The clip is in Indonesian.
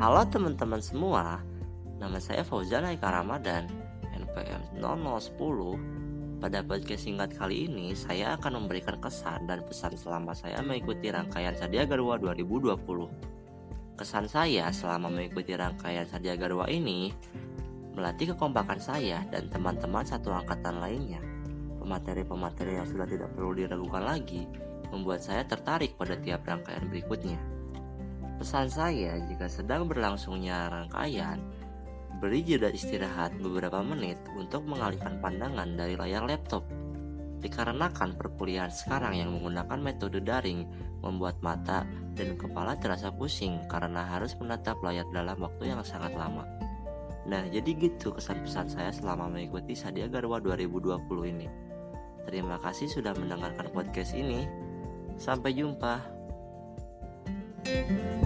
Halo teman-teman semua, nama saya Fauzan Aika Ramadan, NPM 0010. Pada podcast singkat kali ini, saya akan memberikan kesan dan pesan selama saya mengikuti rangkaian Sadia Garwa 2020. Kesan saya selama mengikuti rangkaian Sadia Garwa ini, melatih kekompakan saya dan teman-teman satu angkatan lainnya. Pemateri-pemateri yang sudah tidak perlu diragukan lagi, membuat saya tertarik pada tiap rangkaian berikutnya. Pesan saya jika sedang berlangsungnya rangkaian, beri jeda istirahat beberapa menit untuk mengalihkan pandangan dari layar laptop. Dikarenakan perkuliahan sekarang yang menggunakan metode daring membuat mata dan kepala terasa pusing karena harus menatap layar dalam waktu yang sangat lama. Nah, jadi gitu kesan pesan saya selama mengikuti Sadia Garwa 2020 ini. Terima kasih sudah mendengarkan podcast ini. Sampai jumpa. thank you